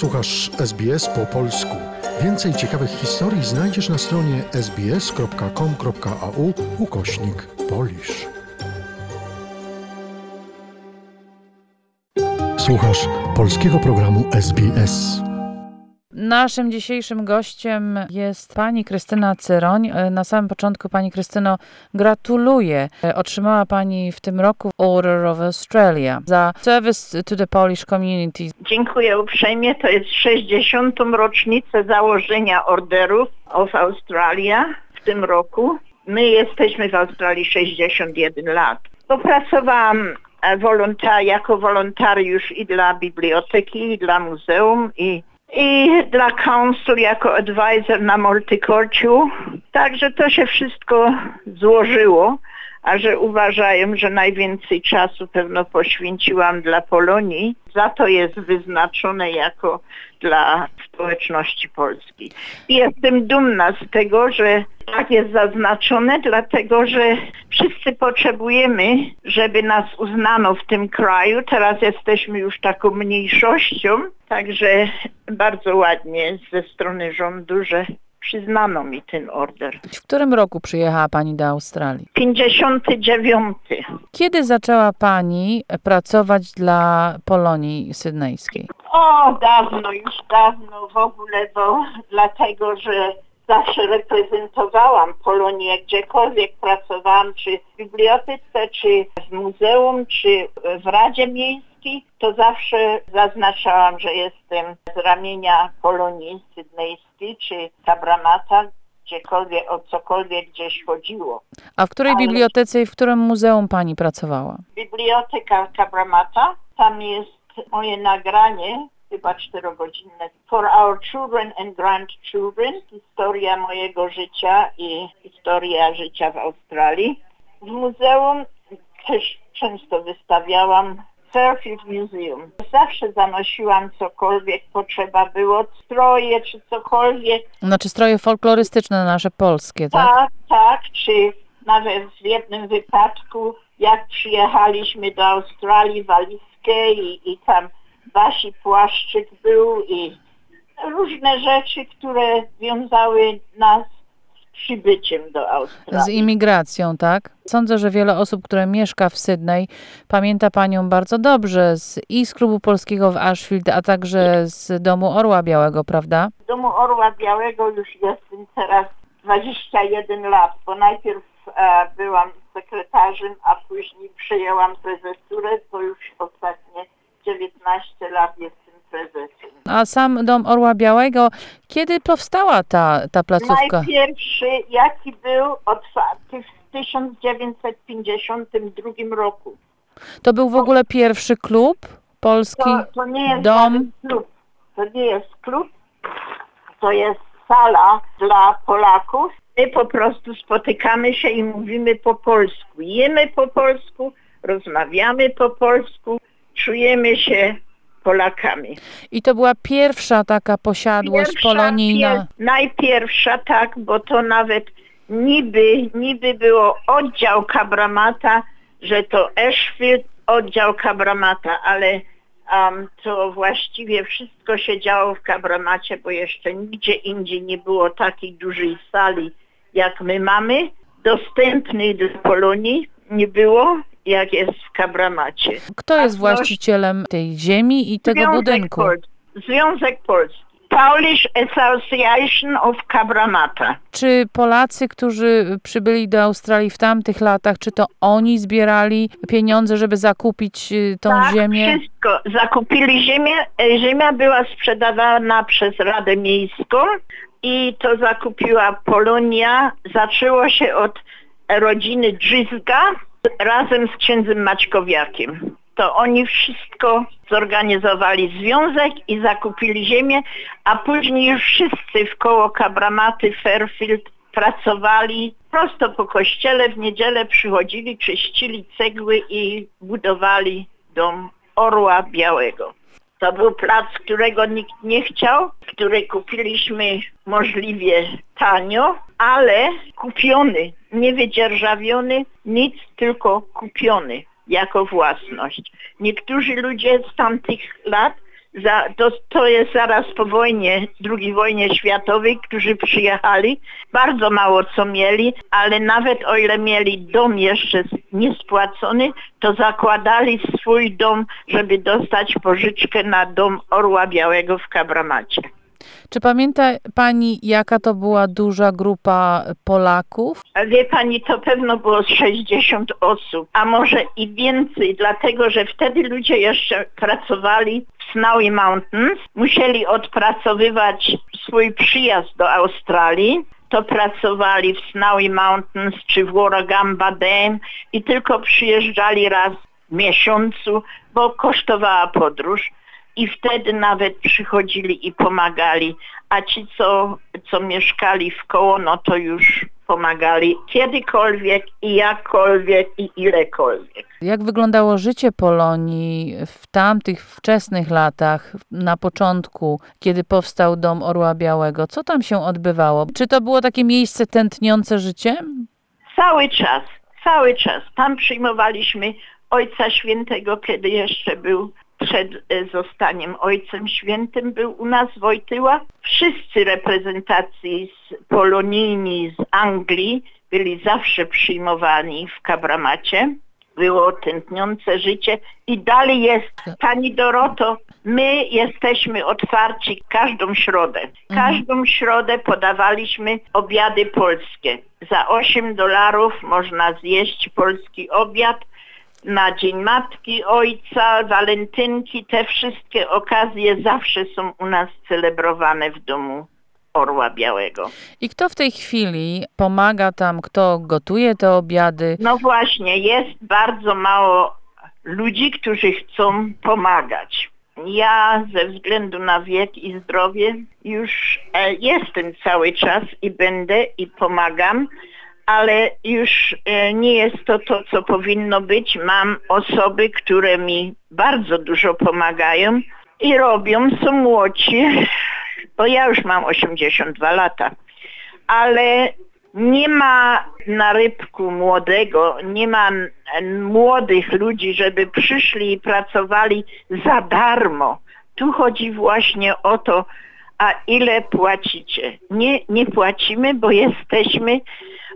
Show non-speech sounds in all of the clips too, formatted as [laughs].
Słuchasz SBS po polsku. Więcej ciekawych historii znajdziesz na stronie sbs.com.au ukośnik polisz. Słuchasz polskiego programu SBS. Naszym dzisiejszym gościem jest pani Krystyna Cyroń. E, Na samym początku pani Krystyno gratuluję. E, Otrzymała pani w tym roku Order of Australia za service to the Polish community. Dziękuję uprzejmie. To jest 60. rocznicę założenia Orderów of Australia w tym roku. My jesteśmy w Australii 61 lat. Popracowałam e, wolonta- jako wolontariusz i dla biblioteki, i dla muzeum, i, i dla council jako advisor na Multicorciu. Także to się wszystko złożyło, a że uważają, że najwięcej czasu pewno poświęciłam dla Polonii, za to jest wyznaczone jako dla społeczności polskiej. I jestem dumna z tego, że tak jest zaznaczone, dlatego że wszyscy potrzebujemy, żeby nas uznano w tym kraju. Teraz jesteśmy już taką mniejszością, także bardzo ładnie ze strony rządu, że przyznano mi ten order. W którym roku przyjechała pani do Australii? 59. Kiedy zaczęła pani pracować dla Polonii sydnejskiej? O, dawno, już dawno w ogóle, bo dlatego, że zawsze reprezentowałam Polonię, gdziekolwiek pracowałam, czy w bibliotece, czy w muzeum, czy w Radzie Miejskiej, to zawsze zaznaczałam, że jestem z ramienia Polonii czy Kabramata, gdziekolwiek, o cokolwiek gdzieś chodziło. A w której Ale- bibliotece i w którym muzeum pani pracowała? Biblioteka Kabramata, tam jest moje nagranie, chyba czterogodzinne, For Our Children and Grandchildren, historia mojego życia i historia życia w Australii. W muzeum też często wystawiałam Fairfield Museum. Zawsze zanosiłam cokolwiek potrzeba było, stroje czy cokolwiek, Znaczy stroje folklorystyczne nasze polskie, tak? tak, tak, czy nawet w jednym wypadku, jak przyjechaliśmy do Australii, walizkę i, i tam Basi płaszczyk był i różne rzeczy, które wiązały nas przybyciem do Z Australii. imigracją, tak? Sądzę, że wiele osób, które mieszka w Sydney, pamięta panią bardzo dobrze z, i z klubu polskiego w Ashfield, a także z domu Orła Białego, prawda? W Domu Orła Białego już jestem teraz 21 lat, bo najpierw e, byłam sekretarzem, a później przejęłam prezesurę, to już ostatnie 19 lat jestem. A sam dom Orła Białego, kiedy powstała ta, ta placówka? Najpierwszy, jaki był otwarty w 1952 roku. To był w ogóle pierwszy klub polski? To, to nie jest dom. klub. To nie jest klub, to jest sala dla Polaków. My po prostu spotykamy się i mówimy po polsku. Jemy po polsku, rozmawiamy po polsku, czujemy się Polakami. I to była pierwsza taka posiadłość polonijna. pier- najpierwsza, tak, bo to nawet niby, niby było oddział Kabramata, że to Ashfield, oddział Kabramata, ale um, to właściwie wszystko się działo w Kabramacie, bo jeszcze nigdzie indziej nie było takiej dużej sali, jak my mamy. Dostępnej dla Polonii nie było, jak jest w Kabramacie. Kto jest właścicielem tej ziemi i tego Związek budynku? Pols- Związek Polski. Polish Association of Kabramata. Czy Polacy, którzy przybyli do Australii w tamtych latach, czy to oni zbierali pieniądze, żeby zakupić y, tą tak, ziemię? wszystko. Zakupili ziemię. E, Ziemia była sprzedawana przez Radę Miejską i to zakupiła Polonia. Zaczęło się od rodziny Drzyzga razem z księdzem Maćkowiakiem. To oni wszystko zorganizowali związek i zakupili ziemię, a później wszyscy w koło Kabramaty, Fairfield pracowali prosto po kościele, w niedzielę przychodzili, czyścili cegły i budowali dom Orła Białego. To był plac, którego nikt nie chciał, który kupiliśmy możliwie tanio, ale kupiony, nie wydzierżawiony, nic, tylko kupiony jako własność. Niektórzy ludzie z tamtych lat za, to, to jest zaraz po wojnie, II wojnie światowej, którzy przyjechali. Bardzo mało co mieli, ale nawet o ile mieli dom jeszcze niespłacony, to zakładali swój dom, żeby dostać pożyczkę na dom Orła Białego w Kabramacie. Czy pamięta pani, jaka to była duża grupa Polaków? Wie pani, to pewno było z 60 osób, a może i więcej, dlatego że wtedy ludzie jeszcze pracowali w Snowy Mountains, musieli odpracowywać swój przyjazd do Australii, to pracowali w Snowy Mountains czy w Warragamba Dam i tylko przyjeżdżali raz w miesiącu, bo kosztowała podróż i wtedy nawet przychodzili i pomagali, a ci, co, co mieszkali w koło, no to już pomagali kiedykolwiek i jakkolwiek i ilekolwiek. Jak wyglądało życie Polonii w tamtych wczesnych latach, na początku, kiedy powstał Dom Orła Białego? Co tam się odbywało? Czy to było takie miejsce tętniące życiem? Cały czas, cały czas. Tam przyjmowaliśmy Ojca Świętego, kiedy jeszcze był przed e, zostaniem Ojcem Świętym był u nas Wojtyła. Wszyscy reprezentacji z Polonijni, z Anglii byli zawsze przyjmowani w Kabramacie. Było tętniące życie i dalej jest. Pani Doroto, my jesteśmy otwarci każdą środę. Każdą środę podawaliśmy obiady polskie. Za 8 dolarów można zjeść polski obiad na Dzień Matki, Ojca, Walentynki, te wszystkie okazje zawsze są u nas celebrowane w domu Orła Białego. I kto w tej chwili pomaga tam, kto gotuje te obiady? No właśnie, jest bardzo mało ludzi, którzy chcą pomagać. Ja ze względu na wiek i zdrowie już e, jestem cały czas i będę i pomagam, ale już e, nie jest to to, co powinno być. Mam osoby, które mi bardzo dużo pomagają i robią, są młodzi, [laughs] bo ja już mam 82 lata, ale nie ma na rybku młodego, nie ma młodych ludzi, żeby przyszli i pracowali za darmo. Tu chodzi właśnie o to, a ile płacicie. Nie, nie płacimy, bo jesteśmy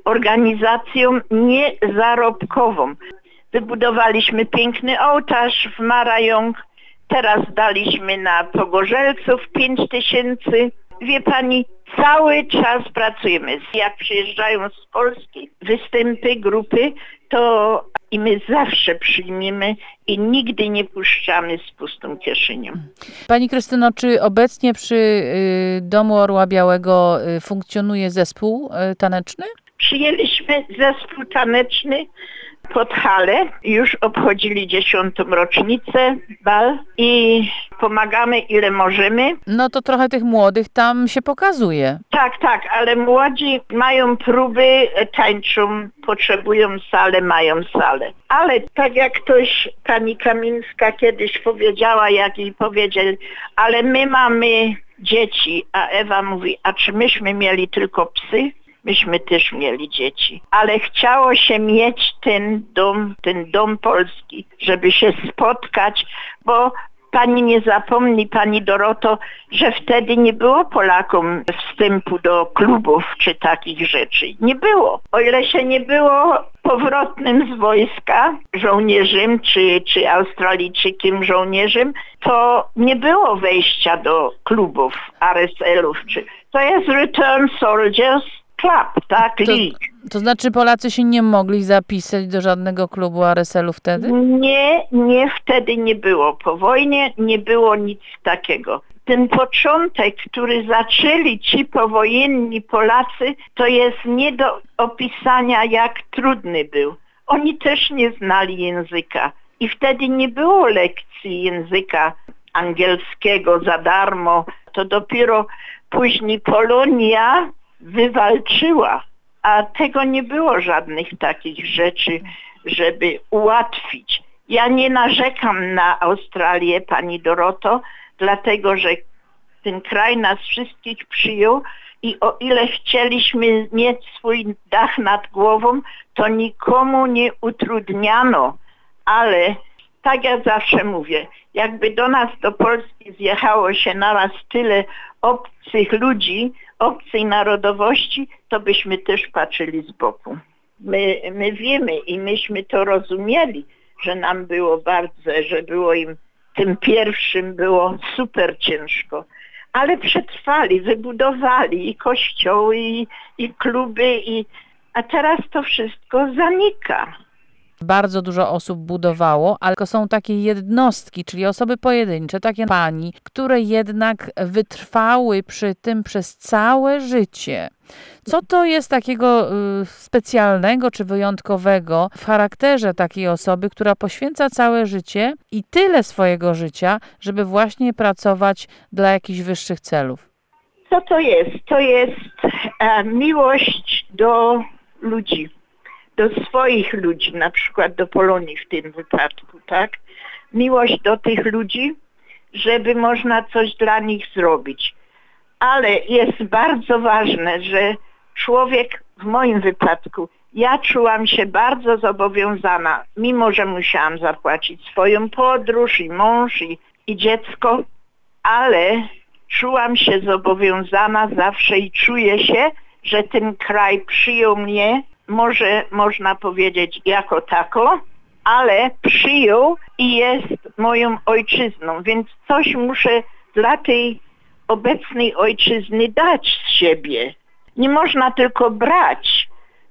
organizacją niezarobkową. Wybudowaliśmy piękny ołtarz w Marajong, teraz daliśmy na Pogorzelców 5 tysięcy. Wie pani, cały czas pracujemy. Jak przyjeżdżają z Polski występy, grupy, to i my zawsze przyjmiemy i nigdy nie puszczamy z pustą kieszenią. Pani Krystyno, czy obecnie przy y, Domu Orła Białego y, funkcjonuje zespół y, taneczny? Przyjęliśmy zespół taneczny pod halę. Już obchodzili dziesiątą rocznicę bal i pomagamy ile możemy. No to trochę tych młodych tam się pokazuje. Tak, tak, ale młodzi mają próby, tańczą, potrzebują salę, mają salę. Ale tak jak ktoś, pani Kamińska kiedyś powiedziała, jak jej powiedzieli, ale my mamy dzieci, a Ewa mówi, a czy myśmy mieli tylko psy? Myśmy też mieli dzieci, ale chciało się mieć ten dom, ten dom polski, żeby się spotkać, bo Pani nie zapomni, Pani Doroto, że wtedy nie było Polakom wstępu do klubów czy takich rzeczy. Nie było. O ile się nie było powrotnym z wojska żołnierzem czy, czy Australijczykiem żołnierzem, to nie było wejścia do klubów RSL-ów. Czy... To jest Return Soldiers Club, tak? To, to znaczy Polacy się nie mogli zapisać do żadnego klubu RSL-u wtedy? Nie, nie wtedy nie było. Po wojnie nie było nic takiego. Ten początek, który zaczęli ci powojenni Polacy, to jest nie do opisania, jak trudny był. Oni też nie znali języka. I wtedy nie było lekcji języka angielskiego za darmo. To dopiero później Polonia wywalczyła, a tego nie było żadnych takich rzeczy, żeby ułatwić. Ja nie narzekam na Australię, pani Doroto, dlatego że ten kraj nas wszystkich przyjął i o ile chcieliśmy mieć swój dach nad głową, to nikomu nie utrudniano. Ale tak jak zawsze mówię, jakby do nas do Polski zjechało się naraz tyle obcych ludzi, obcej narodowości, to byśmy też patrzyli z boku. My, my wiemy i myśmy to rozumieli, że nam było bardzo, że było im tym pierwszym było super ciężko. Ale przetrwali, wybudowali i kościoły, i, i kluby, i, a teraz to wszystko zanika. Bardzo dużo osób budowało, ale są takie jednostki, czyli osoby pojedyncze, takie pani, które jednak wytrwały przy tym przez całe życie. Co to jest takiego y, specjalnego czy wyjątkowego w charakterze takiej osoby, która poświęca całe życie i tyle swojego życia, żeby właśnie pracować dla jakichś wyższych celów? Co to jest? To jest e, miłość do ludzi, do swoich ludzi, na przykład do Polonii w tym wypadku, tak? Miłość do tych ludzi, żeby można coś dla nich zrobić. Ale jest bardzo ważne, że człowiek w moim wypadku, ja czułam się bardzo zobowiązana, mimo że musiałam zapłacić swoją podróż i mąż i, i dziecko, ale czułam się zobowiązana zawsze i czuję się, że ten kraj przyjął mnie, może można powiedzieć jako tako, ale przyjął i jest moją ojczyzną, więc coś muszę dla tej obecnej ojczyzny dać z siebie. Nie można tylko brać,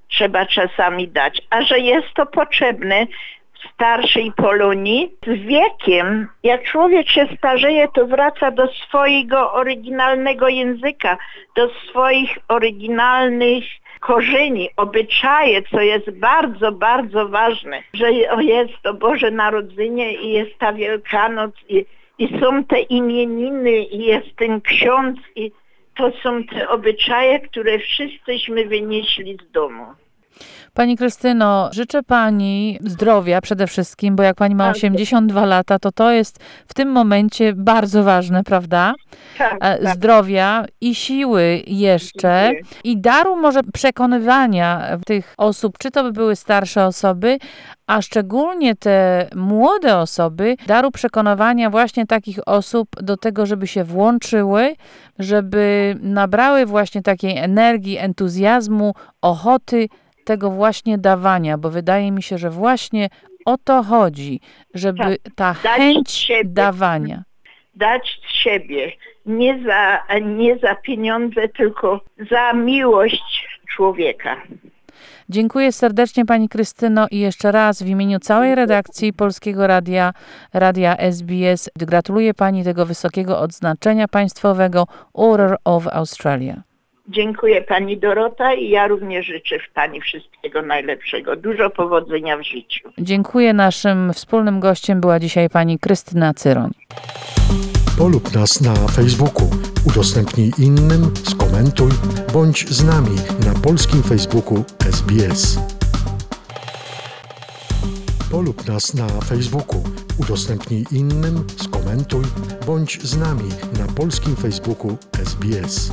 trzeba czasami dać, a że jest to potrzebne w starszej Polonii, z wiekiem, jak człowiek się starzeje, to wraca do swojego oryginalnego języka, do swoich oryginalnych korzeni, obyczaje, co jest bardzo, bardzo ważne, że jest to Boże Narodzenie i jest ta Wielkanoc i, i są te imieniny i jest ten ksiądz i to są te obyczaje, które wszyscyśmy wynieśli z domu. Pani Krystyno, życzę Pani zdrowia przede wszystkim, bo jak Pani ma Bardzo. 82 lata, to to jest w tym momencie bardzo ważne, prawda? Tak, E, tak. Zdrowia i siły jeszcze i daru może przekonywania tych osób, czy to by były starsze osoby, a szczególnie te młode osoby, daru przekonywania właśnie takich osób do tego, żeby się włączyły, żeby nabrały właśnie takiej energii, entuzjazmu, ochoty tego właśnie dawania, bo wydaje mi się, że właśnie o to chodzi, żeby ta Dać chęć dawania. dać z siebie, nie za, nie za pieniądze, tylko za miłość człowieka. Dziękuję serdecznie Pani Krystyno i jeszcze raz w imieniu całej redakcji Polskiego Radia, Radia SBS gratuluję Pani tego wysokiego odznaczenia państwowego Order of Australia. Dziękuję Pani Dorota i ja również życzę Pani wszystkiego najlepszego. Dużo powodzenia w życiu. Dziękuję. Naszym wspólnym gościem była dzisiaj Pani Krystyna Cyroń. Polub nas na Facebooku, udostępnij innym, skomentuj, bądź z nami na polskim Facebooku SBS. Polub nas na Facebooku, udostępnij innym, skomentuj, bądź z nami na polskim Facebooku SBS.